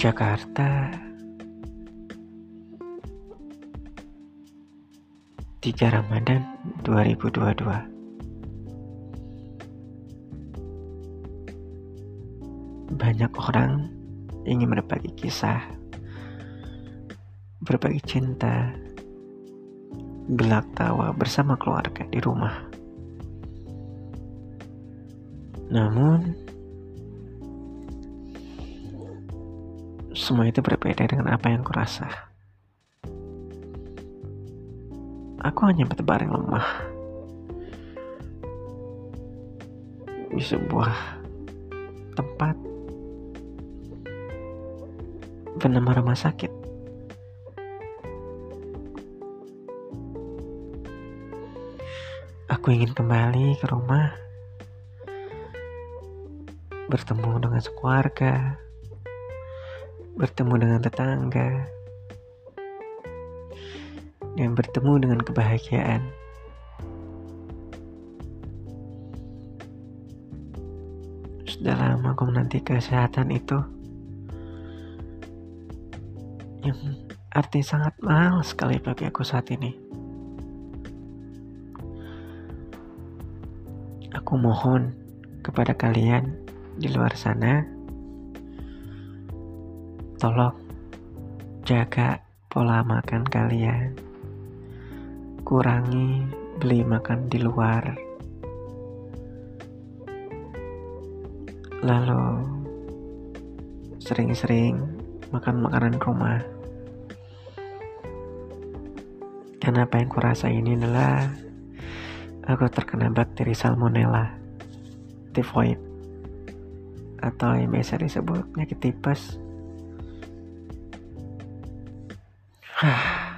Jakarta. 3 Ramadan 2022 Banyak orang ingin berbagi kisah Berbagi cinta Gelak tawa bersama keluarga di rumah. Namun Semua itu berbeda dengan apa yang kurasa Aku hanya bertebaran lemah di sebuah tempat bernama rumah sakit. Aku ingin kembali ke rumah, bertemu dengan sekeluarga, bertemu dengan tetangga, dan bertemu dengan kebahagiaan. Sudah lama aku menanti kesehatan itu yang arti sangat mahal sekali bagi aku saat ini. Aku mohon kepada kalian di luar sana, tolong jaga pola makan kalian kurangi beli makan di luar. Lalu sering-sering makan makanan rumah. Karena apa yang kurasa ini adalah aku terkena bakteri salmonella typhoid atau yang biasa disebut penyakit tipes. Hah,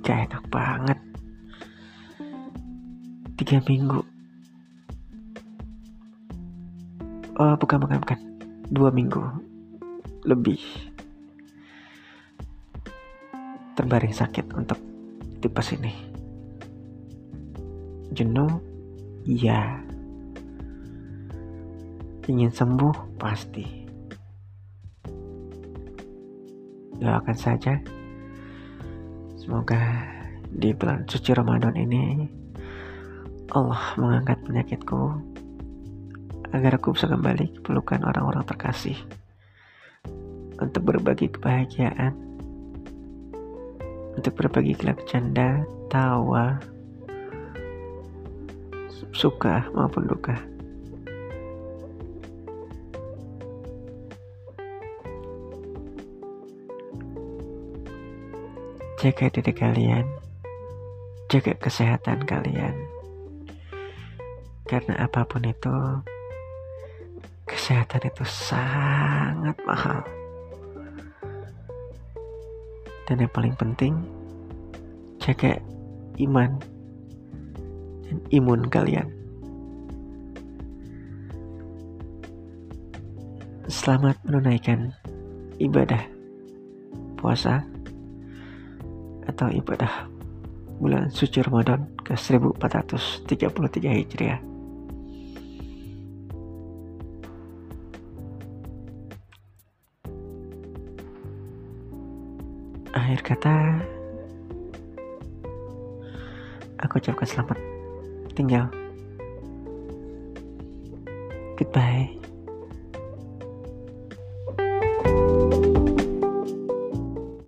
gak enak banget. Tiga minggu. Oh bukan bukan bukan. Dua minggu lebih. Terbaring sakit untuk tipes ini. Jenuh? Iya. Ingin sembuh? Pasti. Doakan saja semoga di bulan suci Ramadan ini Allah mengangkat penyakitku agar aku bisa kembali ke pelukan orang-orang terkasih untuk berbagi kebahagiaan untuk berbagi gelap canda tawa suka maupun duka jaga diri kalian jaga kesehatan kalian karena apa pun itu, kesehatan itu sangat mahal. Dan yang paling penting, jaga iman dan imun kalian. Selamat menunaikan ibadah puasa atau ibadah bulan suci Ramadan ke 1433 Hijriah. akhir kata aku ucapkan selamat tinggal goodbye